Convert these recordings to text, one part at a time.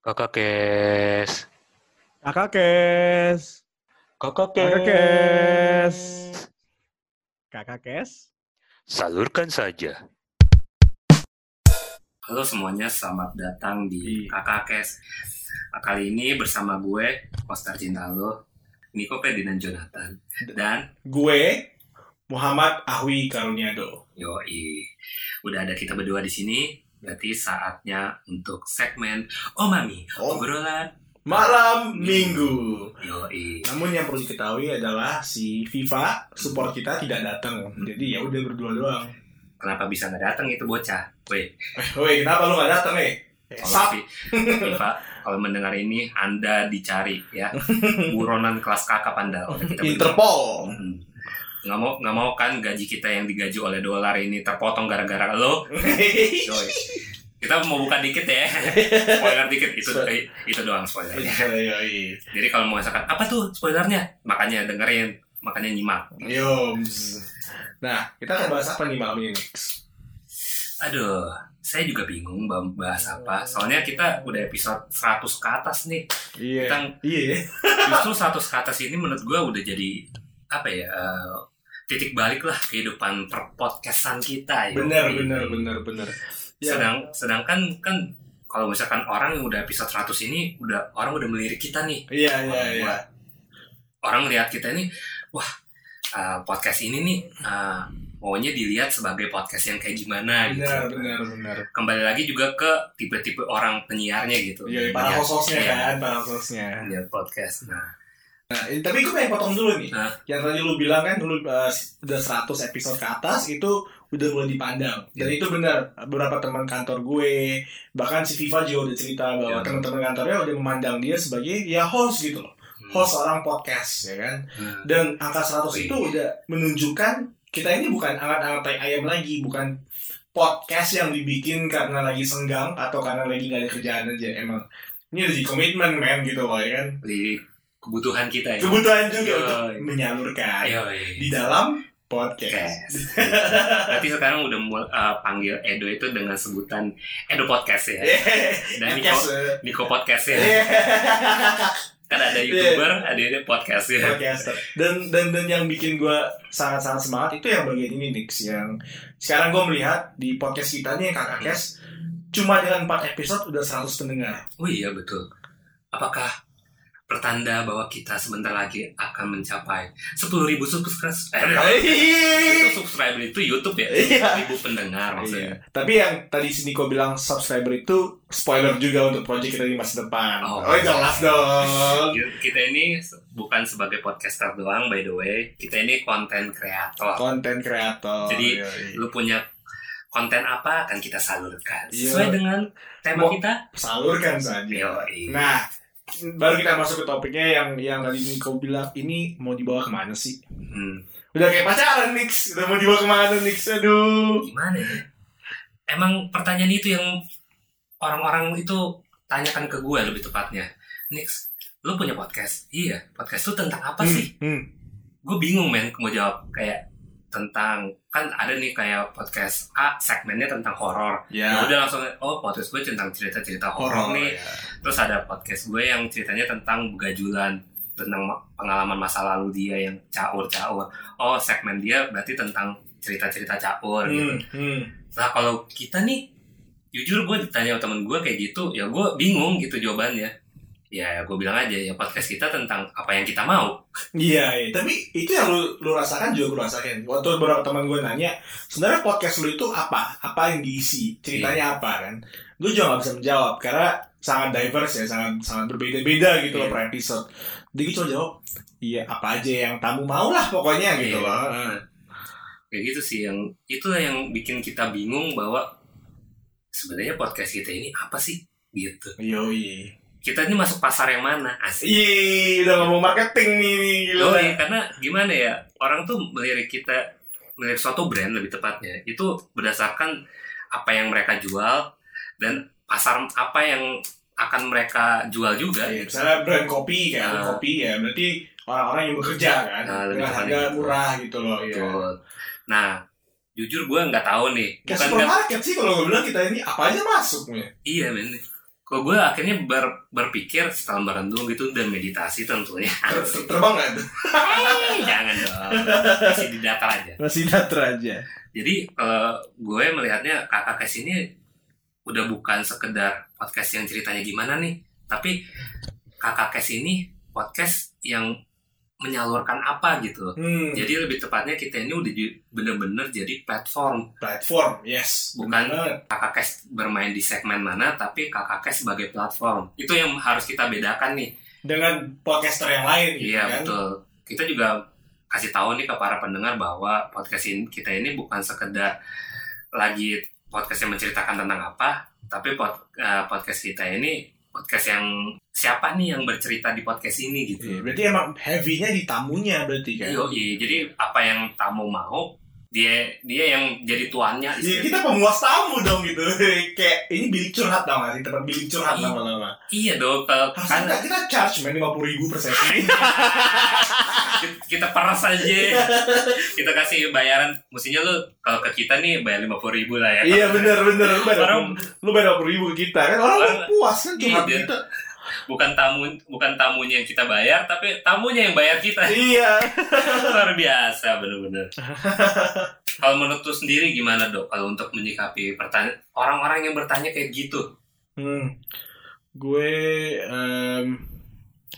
Kakak Kes. Kakak Kes. Kakak Kakak Kes. Kakak Kes. Salurkan saja. Halo semuanya, selamat datang di Iya. Kakak Kes. Kali ini bersama gue, Poster Cinta Lo, Niko Ferdinand Jonathan, dan Gue Muhammad Ahwi Karuniado. Yoi. Udah ada kita berdua di sini, berarti saatnya untuk segmen Oh Mami, Oh. obrolan Malam Minggu. Yoi. Namun yang perlu diketahui adalah si FIFA support kita tidak datang. Jadi ya udah berdua doang. Kenapa bisa nggak datang itu bocah? Weh, Eh, woi, kenapa lu gak datang, eh? Sap. Vi- Viva, kalau mendengar ini, Anda dicari ya. Buronan kelas kakap Anda kita. Interpol. Nggak mau nggak mau kan gaji kita yang digaji oleh dolar ini terpotong gara-gara lo. Kita mau buka dikit ya. Spoiler dikit itu itu doang spoiler. Jadi kalau mau misalkan apa tuh spoilernya? Makanya dengerin makanya nyimak. Bzz. Nah, kita akan bahas apa nih malam ini, aduh saya juga bingung bahas apa. Soalnya kita udah episode 100 ke atas nih. Iya. kita Iya. justru 100 ke atas ini menurut gua udah jadi apa ya eh, titik balik lah kehidupan perpodcastan kita ya Bener, bener, bener, bener. Ya. sedang sedangkan kan kalau misalkan orang yang udah episode 100 ini udah orang udah melirik kita nih Iya, iya, iya. orang lihat kita ini wah uh, podcast ini nih uh, maunya dilihat sebagai podcast yang kayak gimana gitu Benar, benar, benar. kembali lagi juga ke tipe-tipe orang penyiarnya gitu Iya, para hostnya iya, kan, para hostnya. podcast nah Nah, tapi gue pengen potong dulu nih. Hah? Yang tadi lu bilang kan dulu uh, udah 100 episode ke atas itu udah mulai dipandang. Dan Iya. itu benar. Beberapa teman kantor gue, bahkan si Viva juga udah cerita bahwa Iya. teman-teman kantornya udah memandang dia sebagai ya host gitu loh. hmm. Host orang podcast ya kan. Hmm. Dan angka 100 Wih. itu udah menunjukkan kita ini bukan tai ayam lagi, bukan podcast yang dibikin karena lagi senggang atau karena lagi gak ada kerjaan aja emang ini udah komitmen men gitu loh ya kan kebutuhan kita ya kebutuhan juga Yoi. untuk menyalurkan Ayo, di dalam podcast. podcast berarti sekarang udah mulai uh, panggil Edo itu dengan sebutan Edo Podcast ya dan Niko. Niko Podcast ya Iya. kan ada youtuber ada ini podcast ya Podcaster. Dan dan dan yang bikin gue sangat sangat semangat itu yang bagian ini Nix yang sekarang gue melihat di podcast kita nih kakak Kes cuma dengan 4 episode udah 100 pendengar. oh iya betul apakah pertanda bahwa kita sebentar lagi akan mencapai 10.000 ribu subscriber eh, itu subscriber itu YouTube ya Iya. ribu pendengar Iya. maksudnya Tapi yang tadi si Niko bilang subscriber itu spoiler juga untuk project kita di masa depan. Oh. Oh, jelas dong. kita ini bukan sebagai podcaster doang by the way kita ini konten kreator Konten kreator. Jadi, Iya, iya. lu punya konten apa akan kita salurkan Iya. sesuai dengan tema Mau- kita salurkan saja. Yoi. Nah, baru kita masuk ke topiknya yang yang tadi Niko bilang ini mau dibawa ke mana sih? Hmm, Udah kayak pacaran Nix, udah mau dibawa ke mana Nix? Aduh. gimana ya emang pertanyaan itu yang orang-orang itu tanyakan ke gue lebih tepatnya Nix lu punya podcast iya podcast itu tentang apa sih Hmm. gue bingung men mau jawab kayak tentang kan ada nih kayak podcast A segmennya tentang horor ya Ya. udah langsung oh podcast gue tentang cerita-cerita horor nih ya. terus ada podcast gue yang ceritanya tentang begajulan tentang ma- pengalaman masa lalu dia yang caur-caur oh segmen dia berarti tentang cerita-cerita caur gitu Hmm. Hmm. nah kalau kita nih jujur gue ditanya sama temen gue kayak gitu ya gue bingung gitu jawabannya ya gue bilang aja ya podcast kita tentang apa yang kita mau Iya, iya. Tapi itu yang lu, lu rasakan juga gue rasakan. Waktu beberapa teman gue nanya, sebenarnya podcast lu itu apa? Apa yang diisi? Ceritanya apa kan? Gue juga gak bisa menjawab karena sangat diverse ya, sangat sangat berbeda-beda gitu loh Iya. per episode. Jadi gue cuma jawab, iya apa aja yang tamu mau lah pokoknya gitu Iya. loh. kayak gitu sih yang itulah yang bikin kita bingung bahwa sebenarnya podcast kita ini apa sih gitu Yoi. Kita ini masuk pasar yang mana asik Ih, udah ngomong marketing nih, nih gila. Yoi, karena gimana ya orang tuh melirik kita melirik suatu brand lebih tepatnya itu berdasarkan apa yang mereka jual dan pasar apa yang akan mereka jual juga Iya, misalnya brand kopi kayak Nah. kopi ya, berarti orang-orang yang bekerja kan, Nah, lebih dengan harga gitu. murah gitu loh. Iya. Betul. nah jujur gue nggak tahu nih Kayak bukan supermarket sih kalau gue bilang kita ini apa aja masuk nih. iya men Kalau gue akhirnya ber- berpikir setelah merenung gitu dan meditasi tentunya. Ter- ter- Terbang tuh? Eh, jangan dong. Masih di datar aja. Masih datar aja. Jadi kalau gue melihatnya kakak kes ini udah bukan sekedar podcast yang ceritanya gimana nih, tapi kakak kes ini podcast yang menyalurkan apa gitu. Hmm. Jadi lebih tepatnya kita ini udah bener-bener jadi platform. Platform, yes. Bukan Bener kakak kes bermain di segmen mana, tapi kakak kes sebagai platform. Itu yang harus kita bedakan nih. Dengan podcaster yang lain gitu Iya kan. betul. Kita juga kasih tahu nih ke para pendengar bahwa podcast ini, kita ini bukan sekedar lagi podcast yang menceritakan tentang apa, tapi pod- eh, podcast kita ini podcast yang siapa nih yang bercerita di podcast ini Iya, gitu. berarti emang heavy-nya di tamunya berarti kan. Yo, jadi apa yang tamu mau, dia dia yang jadi tuannya. Iya, kita pemuas tamu dong gitu. Kayak ini bilik curhat gak sih? Tempat bilik curhat Iya. lama-lama. Iya dong, kalau kan kita, kita charge men 50 ribu per sesi. kita peras aja, kita kasih bayaran. Mestinya lu kalau ke kita nih bayar lima puluh ribu lah ya. iya bener bener. Lu bayar, Orang- lu bayar 50 ribu ke kita kan. Orang Orang- puas kan curhat Iya. kita. Bukan tamu bukan tamunya yang kita bayar tapi tamunya yang bayar kita Iya. luar biasa bener-bener kalau menurut lu sendiri gimana dok kalau untuk menyikapi pertanyaan orang-orang yang bertanya kayak gitu Hmm. Gue em,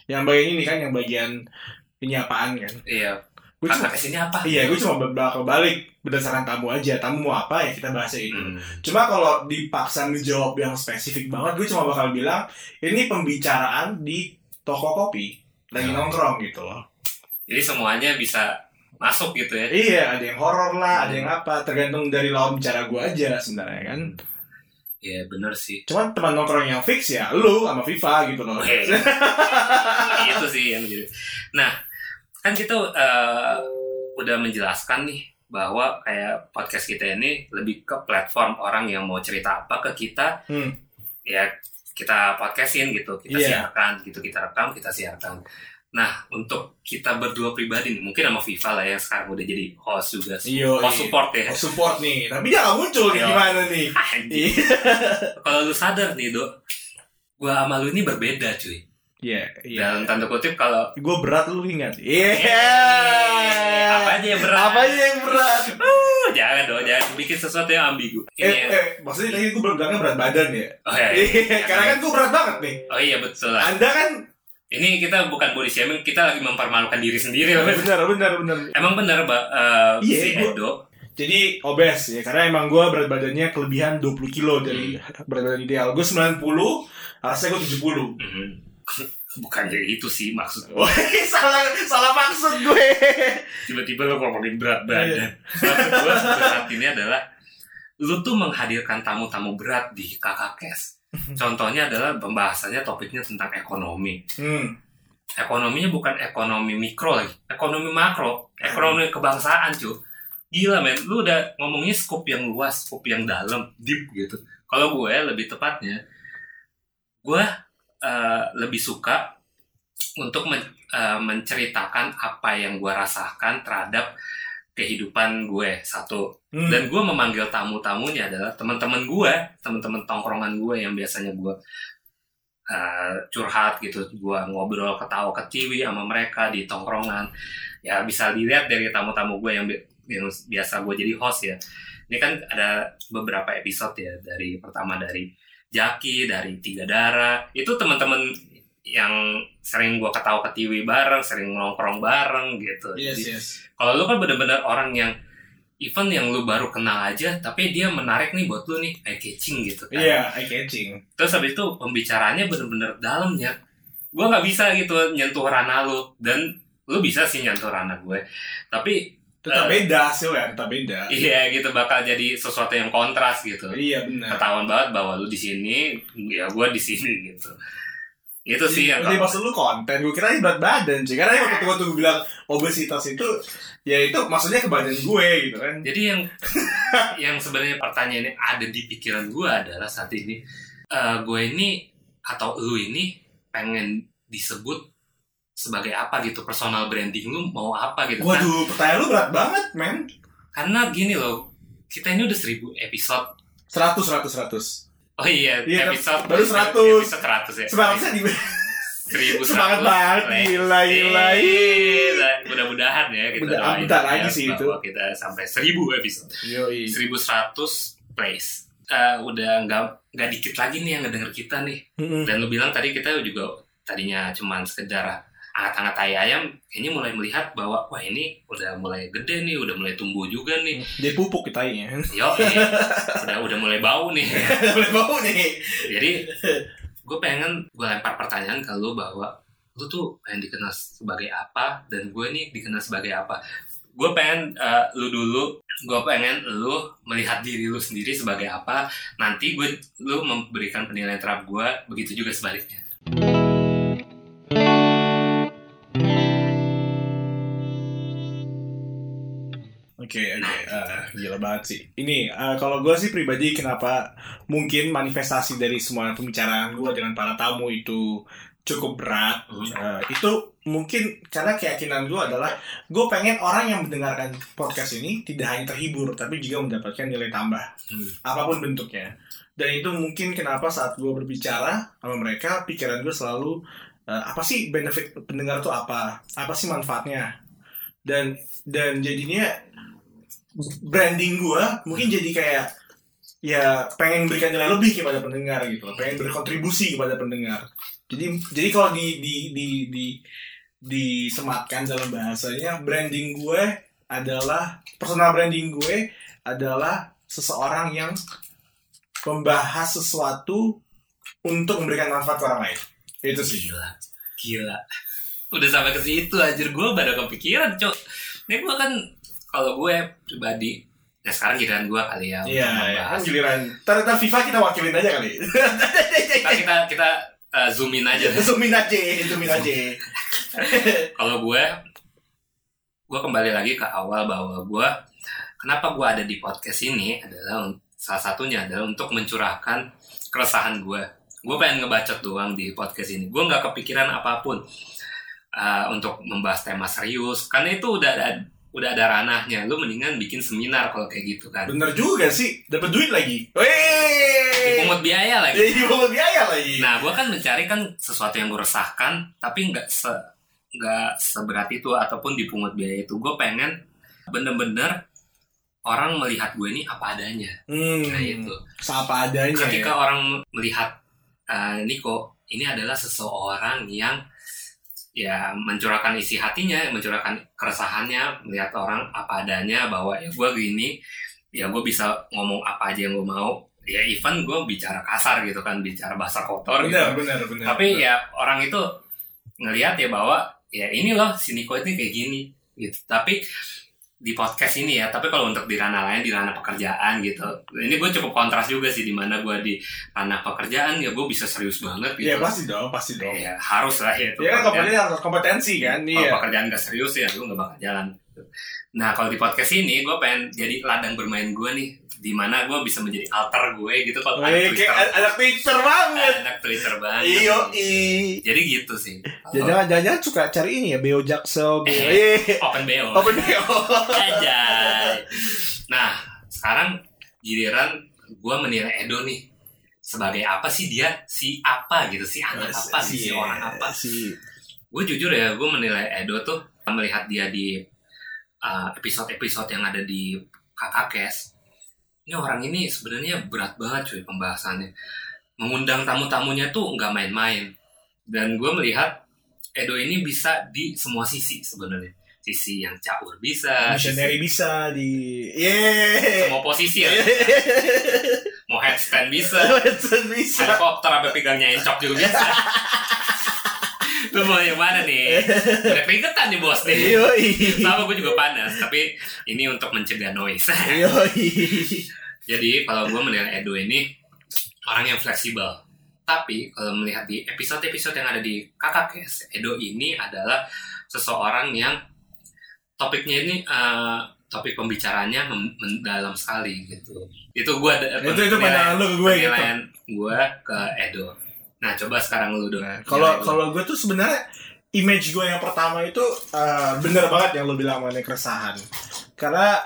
yang bagian ini kan yang bagian penyapaan kan. iya Gue cuma ke sini apa Iya, gue cuma bakal balik berdasarkan tamu aja. Tamu mau apa ya kita bahas itu. Hmm. Cuma kalau dipaksa menjawab yang spesifik banget, gue cuma bakal bilang ini pembicaraan di toko kopi lagi Oh. nongkrong gitu loh. jadi semuanya bisa masuk gitu ya Iya, ada yang horor lah, ada yang apa, tergantung dari lawan bicara gue aja sebenarnya kan. Iya bener sih Cuman teman nongkrong yang fix ya, lu sama Viva gitu loh. Oke. itu sih yang jadi nah kan kita eh, udah menjelaskan nih bahwa kayak podcast kita ini lebih ke platform orang yang mau cerita apa ke kita Hmm. ya kita podcastin gitu kita Iya. siarkan gitu kita rekam kita siarkan nah untuk kita berdua pribadi nih mungkin sama Viva lah yang sekarang udah jadi host juga Iyo, host iya. support ya Oh, support nih, tapi dia gak muncul nih Iya. gimana nih? Iya. kalau lu sadar nih dok gua sama lu ini berbeda cuy Iya, iya. dalam tanda kutip kalau Gue berat lu ingat? Iya. Eh, apa aja yang berat Apa aja yang berat? Uh, jangan dong, jangan bikin sesuatu yang ambigu. Eh, Ini, eh, maksudnya tadi gue bilangnya berat badan ya? oh, ya, Iya, karena kan gue berat banget nih. oh iya betul lah. Anda kan Ini kita bukan body shaming, kita lagi mempermalukan diri sendiri loh. benar, benar, benar. Emang benar, Mbak, eh, Iya, si gua- Edo. Jadi obes ya, karena emang gue berat badannya kelebihan 20 kilo dari berat badan ideal. Gue 90, harusnya gue 70. Mhm. Bukan dari itu sih maksud Wah, salah salah maksud gue. Tiba-tiba lo ngomongin berat Iya. badan. Maksud gue berat ini adalah lu tuh menghadirkan tamu-tamu berat di kakak kes. Contohnya adalah pembahasannya topiknya tentang ekonomi. Hmm. ekonominya bukan ekonomi mikro lagi ekonomi makro ekonomi kebangsaan cuy gila men lu udah ngomongnya scope yang luas scope yang dalam deep gitu kalau gue lebih tepatnya gue eh, lebih suka untuk men- eh, menceritakan apa yang gue rasakan terhadap kehidupan gue satu. Hmm. dan gue memanggil tamu-tamunya adalah teman-teman gue teman-teman tongkrongan gue yang biasanya gue uh, curhat gitu gue ngobrol ketawa ketiwi sama mereka di tongkrongan. Ya bisa dilihat dari tamu-tamu gue yang, bi- yang biasa gue jadi host ya. Ini kan ada beberapa episode ya dari pertama dari Jaki dari Tiga Darah itu teman-teman yang sering gue ketawa ketiwi bareng sering nongkrong bareng gitu. Yes, Jadi, yes. kalau lu kan bener-bener orang yang even yang lu baru kenal aja tapi dia menarik nih buat lu nih eye catching gitu kan. Iya, eye catching. terus habis itu pembicaranya bener-bener dalam ya. Gue nggak bisa gitu nyentuh ranah lu dan lu bisa sih nyentuh ranah gue. Tapi Tetap Eh. beda hasilnya, tetap beda. iya gitu bakal jadi sesuatu yang kontras gitu Iya, benar. ketahuan banget bahwa lu di sini ya gue di sini gitu itu sih yang Jadi maksud lu konten, gue kira ini berat badan sih. Karena waktu waktu gue bilang obesitas itu, ya itu maksudnya ke badan gue gitu kan. Jadi yang yang sebenarnya pertanyaannya ada di pikiran gue adalah saat ini eh, gue ini atau lu ini pengen disebut sebagai apa gitu personal branding lu mau apa gitu kan Waduh, pertanyaan lu berat banget, men. karena gini loh kita ini udah seribu episode 100, 100, 100. Oh iya, Iya, episode baru 100. Episode 100 ya. Semangatnya di 1100. semangat banget gila gila Gila. Mudah-mudahan ya kita Mudah- doain bentar ya, lagi sih itu. kita sampai 1000 episode. Yoi. 1100 plays. Eh, udah nggak nggak dikit lagi nih yang ngedenger kita nih. Mm-mm. Dan lu bilang tadi kita juga tadinya cuman sekedar angat-angat tai ayam, ini mulai melihat bahwa wah ini udah mulai gede nih, udah mulai tumbuh juga nih. Dia pupuk kita ini. Yo, udah udah mulai bau nih. Boleh bau nih. Jadi gue pengen gue lempar pertanyaan ke lu bahwa lu tuh pengen dikenal sebagai apa dan gue nih dikenal sebagai apa. Gue pengen eh, lu dulu, gue pengen lu melihat diri lu sendiri sebagai apa. Nanti gue lu memberikan penilaian terhadap gue, begitu juga sebaliknya. Oke, oke. Eh, gila banget sih. Ini, eh, kalau gue sih pribadi kenapa mungkin manifestasi dari semua pembicaraan gue dengan para tamu itu cukup berat. Eh, itu mungkin karena keyakinan gue adalah gue pengen orang yang mendengarkan podcast ini tidak hanya terhibur, tapi juga mendapatkan nilai tambah. Hmm. Apa pun bentuknya. Dan itu mungkin kenapa saat gue berbicara sama mereka, pikiran gue selalu eh, apa sih benefit pendengar tuh apa? Apa sih manfaatnya? Dan dan jadinya branding gue mungkin jadi kayak ya pengen berikan nilai lebih kepada pendengar gitu loh. pengen berkontribusi kepada pendengar jadi jadi kalau di di di di disematkan dalam bahasanya branding gue adalah personal branding gue adalah seseorang yang membahas sesuatu untuk memberikan manfaat ke orang lain itu sih Gila, gila. Udah sampai ke situ anjir gue baru kepikiran, Cok. Ini gue kan kalau gue pribadi ya sekarang giliran gue kali ya iya iya. kan membahas. giliran. Ntar ntar FIFA kita wakilin aja kali. Ntar kita kita uh, zoom in aja. zoomin aja zoomin aja. Kalau gue gue kembali lagi ke awal bahwa gue kenapa gue ada di podcast ini adalah salah satunya adalah untuk mencurahkan keresahan gue. Gue pengen ngebacot doang di podcast ini. Gue nggak kepikiran apa pun uh, untuk membahas tema serius. Karena itu udah ada udah ada ranahnya lu mendingan bikin seminar kalau kayak gitu kan Bener juga sih, dapat duit lagi. Dipungut biaya lagi jadi dipungut biaya lagi. Nah, gue kan mencari kan sesuatu yang gue resahkan, tapi nggak se nggak seberat itu ataupun dipungut biaya itu. Gue pengen bener-bener orang melihat gue ini apa adanya. hmm, Nah itu. Apa adanya Ketika ya. orang melihat eh, Niko ini adalah seseorang yang ya mencurahkan isi hatinya, mencurahkan keresahannya, melihat orang apa adanya bahwa ya gue gini, ya gue bisa ngomong apa aja yang gue mau. Ya even gue bicara kasar gitu kan, bicara bahasa kotor gitu. Bener, bener, bener. Tapi ya orang itu ngelihat ya bahwa ya ini loh si Niko ini kayak gini gitu. Tapi di podcast ini ya, tapi kalau untuk di ranah lain, di ranah pekerjaan gitu, ini gue cukup kontras juga sih di mana gue di ranah pekerjaan ya gue bisa serius banget gitu. Iya pasti dong, pasti dong. Ya, harus lah ya itu. Iya kan harus kompetensi kan, Kalau iya. pekerjaan gak serius ya gue gak bakal jalan. Nah kalau di podcast ini gue pengen jadi ladang bermain gue nih, di mana gue bisa menjadi alter gue gitu kalau ada Twitter, kayak ada Twitter banget. anak Twitter banget. Iyo, i. Jadi gitu sih. Jangan jangan suka cari ini ya, Beo Jaksel, Beo. Eh. Iya. Open BO. Open Beo. Ajay. Nah, sekarang giliran gue menilai Edo nih sebagai apa sih dia si apa gitu si anak apa si, si orang apa Si gue jujur ya gue menilai Edo tuh melihat dia di uh, episode-episode yang ada di kakak kes ini orang ini sebenarnya berat banget cuy pembahasannya. Mengundang tamu-tamunya tuh nggak main-main. Dan gue melihat Edo ini bisa di semua sisi sebenarnya. Sisi yang caur bisa sisi- missionary bisa di Yeay. semua posisi ya. Mau headstand bisa. Watson bisa. helikopter sampai pegangnya encok juga bisa lu mau yang mana nih udah keringetan nih bos nih Yoi. sama gue juga panas tapi ini untuk mencegah noise Yoi. jadi kalau gue menilai Edo ini orang yang fleksibel tapi kalau melihat di episode-episode yang ada di kakak Edo ini adalah seseorang yang topiknya ini eh, topik pembicaranya mendalam sekali gitu itu gue Itu itu pandangan lu ke gue gitu. penilaian gue ke Edo nah coba sekarang lu dong Nah, kalau kalau gue tuh sebenarnya image gue yang pertama itu eh, bener banget yang lo bilang mengenai keresahan karena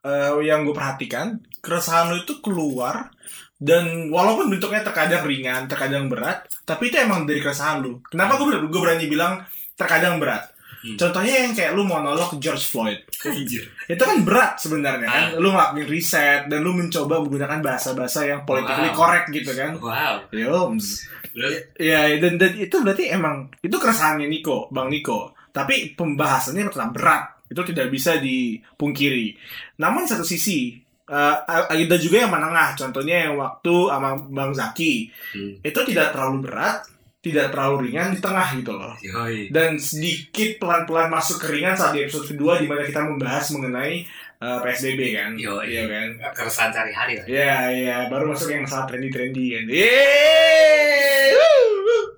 eh, yang gue perhatikan keresahan lo itu keluar dan walaupun bentuknya terkadang ringan, terkadang berat, tapi itu emang dari keresahan lu. Kenapa gue gue berani bilang terkadang berat? Hmm. Contohnya yang kayak lu monolog George Floyd. Anjir. Itu kan berat sebenarnya kan. Ah. Lu ngelakuin riset dan lu mencoba menggunakan bahasa-bahasa yang politically Wow. correct gitu kan. Wow. Yoms. Terus Ya, dan, dan itu berarti emang itu keresahannya Niko, Bang Niko. Tapi pembahasannya tetap berat. Itu tidak bisa dipungkiri. Namun satu sisi eh, ada juga yang menengah. Contohnya yang waktu sama Bang Zaki hmm. itu tidak terlalu berat, tidak terlalu ringan di tengah gitu loh. Yoi. Dan sedikit pelan-pelan masuk ke ringan saat di episode kedua di mana kita membahas mengenai eh, PSBB kan. Yoi. Iya kan. keresahan sehari-hari lah. Iya, iya, baru masuk yang masalah trendy-trendy kan. Yeay!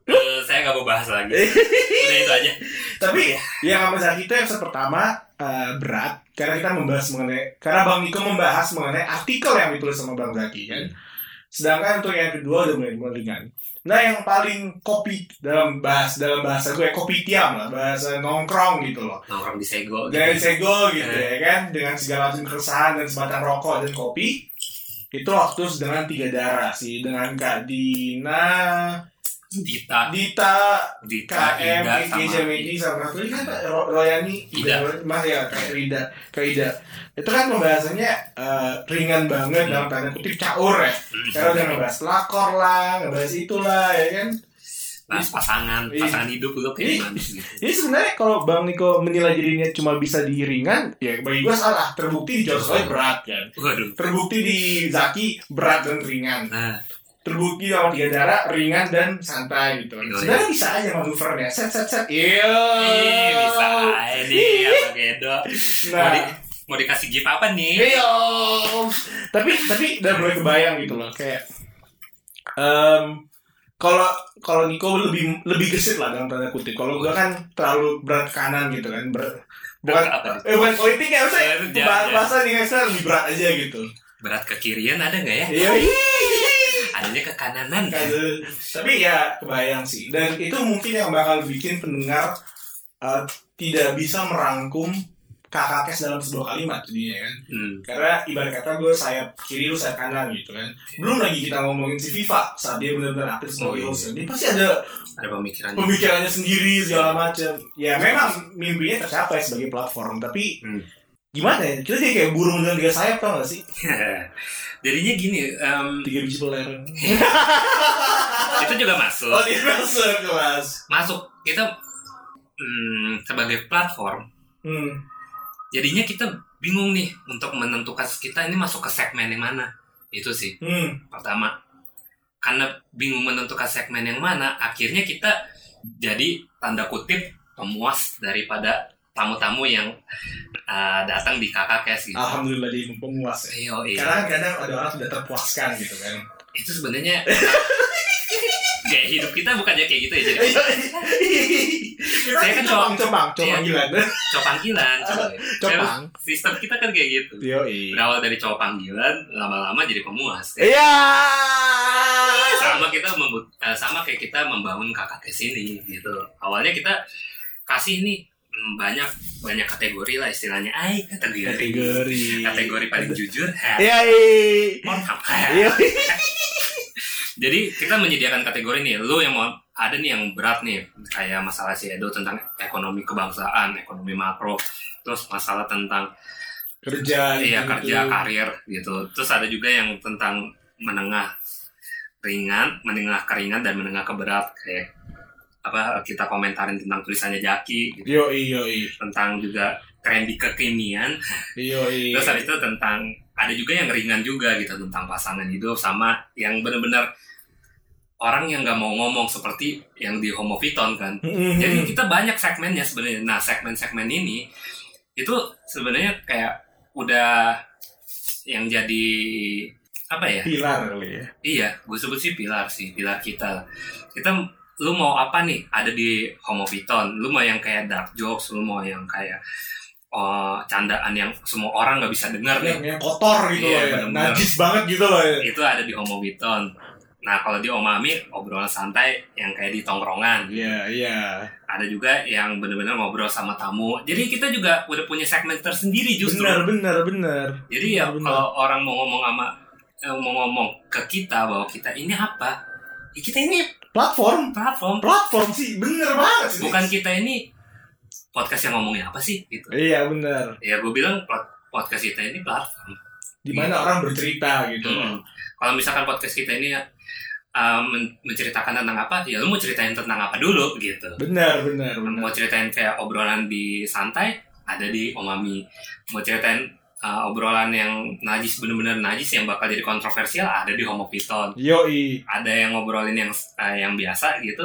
Eh, saya nggak mau bahas lagi. Udah itu aja. Tapi yang sama Zaki itu episode pertama eh, berat karena kita membahas mengenai karena Bang Niko membahas mengenai artikel yang ditulis sama Bang Zaki kan. Sedangkan untuk yang kedua udah mulai mulai ringan. Nah yang paling kopi dalam bahas dalam bahasa gue kopi tiam lah bahasa nongkrong gitu loh. Nongkrong di Sego. Gitu. sego gitu ya kan dengan segala macam keresahan dan sebatang rokok dan kopi itu waktu dengan tiga darah sih dengan Kak Dina, Dita, Dita, Dita, KM, Ida, Kiki, sama lagi kan Ro- Royani, Ida. Mas ya, kayak Rida, ke Ida. Itu kan pembahasannya eh, ringan banget dalam tanda kutip caur ya. Hmm. Karena udah ngebahas lakor lah, ngebahas itulah ya kan. Bahas pasangan, Iya. pasangan hidup lu kayak Iya. gimana gitu. Jadi sebenarnya kalau Bang Niko menilai dirinya cuma bisa di ringan, ya bagi gue salah. Terbukti di George Floyd berat kan. Waduh. Terbukti di Zaki berat dan ringan. Nah, Terbukti sama tiga darah ringan dan santai gitu. Iya, Sebenarnya bisa aja manuvernya. Set set set. Iya. ih, bisa aja nih apa Gedo. Mau, Nah, di, mau dikasih gift apa nih? Iya. Tapi tapi udah mulai kebayang gitu loh kayak em kalau kalau Niko lebih lebih gesit lah dalam tanda kutip. Kalau gua kan terlalu berat kanan gitu kan. Ber, bukan Apa? eh bukan politik ya jangan, bahasa guys lebih berat aja gitu. Berat ke kirian ada nggak ya? Iya. Adanya ke kananan. Tapi ya kebayang sih. Dan itu mungkin yang bakal bikin pendengar eh, tidak bisa merangkum kakak kes dalam sebuah kalimat jadinya kan. Hmm. Karena ibarat kata gue sayap kiri lu sayap kanan gitu kan. Belum lagi kita ngomongin si FIFA saat dia benar-benar aktif Oh, sebagai iya. host. Dia pasti ada Ada pemikiran. pemikirannya sendiri segala macam. Ya memang mimpinya tercapai sebagai platform, tapi Hmm. Gimana ya? Kita jadi kayak burung dengan tiga sayap tau gak sih? Jadinya gini, em, Tiga biji peler. itu juga masuk. oh dia masuk kelas. Masuk kita hmm, sebagai platform. Hmm. Jadinya kita bingung nih untuk menentukan kita ini masuk ke segmen yang mana. Itu sih Hmm. pertama. Karena bingung menentukan segmen yang mana, akhirnya kita jadi tanda kutip pemuas daripada tamu-tamu yang uh, datang di kakak kes gitu. Alhamdulillah dia pemuas. ya. Iya, iya. Karena kadang ada orang tidak terpuaskan gitu kan. Itu sebenarnya kayak hidup kita bukannya kayak gitu ya jadi Kita Saya kan copang copang copang Iya. gila. cowok panggilan coy. Copang. sistem kita kan kayak gitu Yo berawal dari cowok panggilan lama-lama jadi pemuas Iya. sama kita membut eh, sama kayak kita membangun kakak ke sini gitu awalnya kita kasih nih banyak banyak kategori lah istilahnya ay kategori Kategori. kategori paling jujur ha, Iya. iya. Pornhub, ha. Iya. jadi kita menyediakan kategori nih lu yang mau ada nih yang berat nih kayak masalah si Edo tentang ekonomi kebangsaan ekonomi makro terus masalah tentang Kerja. iya gitu. kerja karir gitu terus ada juga yang tentang menengah ringan menengah keringan dan menengah ke berat kayak apa kita komentarin tentang tulisannya Jaki gitu. Yo yo tentang juga trendy kekinian. Yo terus habis itu tentang ada juga yang ringan juga gitu tentang pasangan hidup sama yang benar-benar orang yang nggak mau ngomong seperti yang di Homofiton kan. Jadi kita banyak segmennya sebenarnya. Nah segmen-segmen ini itu sebenarnya kayak udah yang jadi apa ya? Pilar kali ya. iya gue sebut sih pilar sih pilar kita kita lu mau apa nih ada di Homofiton lu mau yang kayak dark jokes lu mau yang kayak oh, candaan yang semua orang nggak bisa dengar nih Yang, yang kotor gitu Iya, loh ya. bener-bener. Najis banget gitu loh ya. itu ada di Homofiton nah kalau di Omami obrolan santai yang kayak di tongkrongan Iya iya. ada juga yang bener-bener ngobrol sama tamu jadi kita juga udah punya segmen tersendiri justru Benar benar benar. jadi ya Benar, benar. kalau orang mau ngomong sama eh, mau ngomong ke kita bahwa kita ini apa? Ya, kita ini Platform, platform. platform sih, bener banget sih. Bukan kita ini podcast yang ngomongin apa sih gitu. Iya bener. Ya gue bilang podcast kita ini platform. Di mana orang bercerita gitu. Hmm. Kalau misalkan podcast kita ini uh, men- menceritakan tentang apa, ya lu mau ceritain tentang apa dulu gitu. Bener, bener, bener. Mau ceritain kayak obrolan di santai, ada di Omami. Mau ceritain uh, obrolan yang najis bener-bener najis yang bakal jadi kontroversial, ada di Homopiton. Yoi. Ada yang ngobrolin yang uh, yang biasa gitu.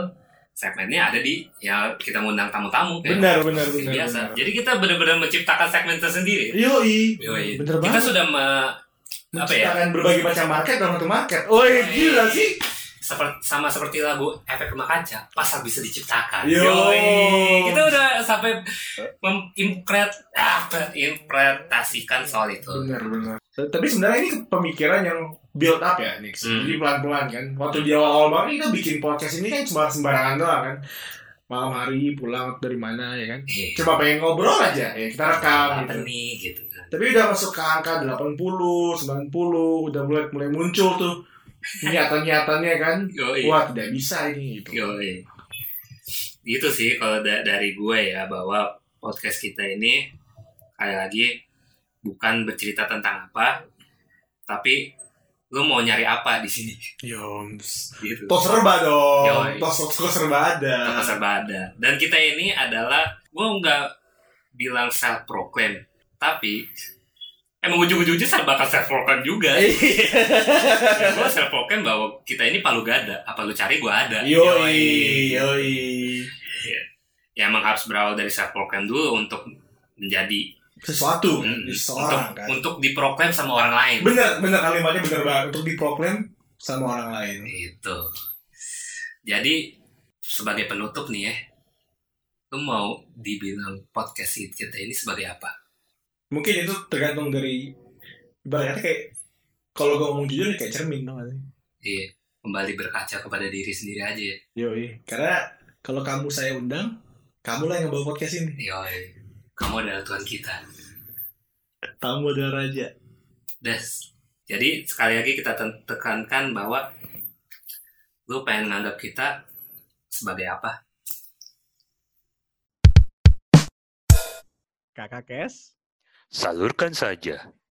Segmennya ada di ya kita ngundang tamu-tamu Bener, bener, seperti bener. biasa. bener. Jadi kita benar-benar menciptakan segmen tersendiri. Yoi. Yoi. Bener Kita banget. sudah me- apa ya? Menciptakan berbagai macam market dalam satu market. Woi, gila sih. Seperti sama seperti lagu efek rumah kaca pasar bisa diciptakan Yo. Yoi. kita udah sampai mengimpret ah, interpretasikan soal itu Bener, bener. Tapi sebenarnya ini pemikiran yang build up ya, Nix. Hmm. Jadi pelan-pelan kan. Waktu di awal-awal banget kita bikin podcast ini kan cuma sembarangan doang kan. Malam hari pulang dari mana ya kan. Iya. Cuma pengen ngobrol aja ya kita rekam gitu. nih gitu kan Tapi udah masuk ke angka 80, 90, udah mulai mulai muncul tuh niatan-niatannya kan. Yoi. Wah, tidak bisa ini gitu. Yoi. Gitu sih kalau da- dari gue ya bahwa podcast kita ini kayak lagi bukan bercerita tentang apa, tapi lu mau nyari apa di sini Yoms. gitu. Tos serba dong. Yoi. Tos tos serba ada. Toko serba ada. Dan kita ini adalah gue nggak bilang self proclaim, tapi emang ujung-ujungnya saya bakal self proclaim juga. ya, gue self proclaim bahwa kita ini palu gada. Apa lu cari gue ada. Yoi, yoi. Ya emang harus berawal dari self proclaim dulu untuk menjadi Sesuatu Hmm, untuk kan. untuk diproklaim sama orang lain. Bener, bener kalimatnya bener banget untuk diproklaim sama orang lain. Gitu. Jadi sebagai penutup nih ya, lu mau dibilang podcast kita ini sebagai apa? Mungkin itu tergantung dari ibaratnya kayak kalau gue ngomong jujur kayak cermin sih? Iya, kembali berkaca kepada diri sendiri aja ya. Yoi. Karena kalau kamu saya undang, kamu lah yang bawa podcast ini. Yoi, kamu adalah Tuhan kita. Kamu adalah raja. Des. Jadi sekali lagi kita tekankan bahwa lu pengen nganggap kita sebagai apa? Kakak Kes, Salurkan saja.